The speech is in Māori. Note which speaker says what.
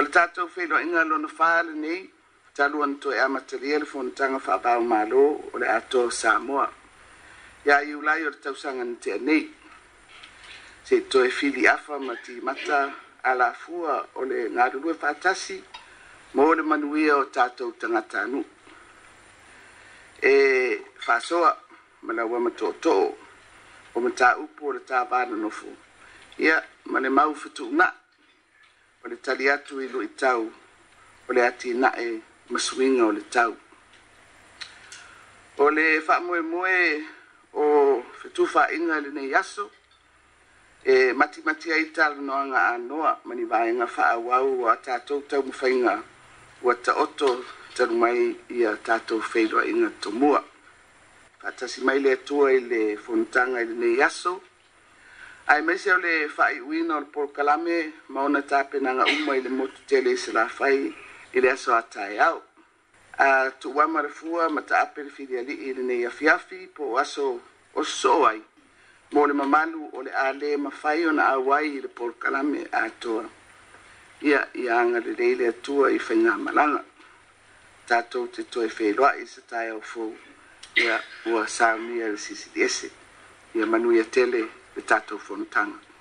Speaker 1: O le tātou whenua inga lona whāle nei, talu an toe amataria le fonataga faapau malo o le atoa samoa ia ya iu lai o le tausaga na teanei se toe fili afa ma timata alafua o le galulue faatasi mo o le manuia o tatou tagata anuu e faasoa ma laua matoʻoto'o o mataupu o le tavananofo ia ma le mau fetuunaʻi o le tali atu i lui tau o le ati nae masuinga o le tau. O le whaamoe moe o whetufa inga le nei aso, e mati mati ai tala noanga a noa mani vaenga wha wau o a tātou tau mwhainga o a ta oto taru mai i a tātou whedua inga tomua. Pātasi mai le atua i le fontanga i le nei aso, ai mai se le fai win or por kalame ma ona tape na nga uma ile motu tele se la fai ile aso atai au a tu wa marfua ma ta apel fili ali ile ne yafiafi po aso o so ai mo le mamalu o le ale ma fai ona awai ile por kalame a to ia ia nga le dele tu ai fai nga malanga ta to te to e fai loa ise tai au fo ia ua saamia le sisi diese ia manuia tele ia the title from Tanga.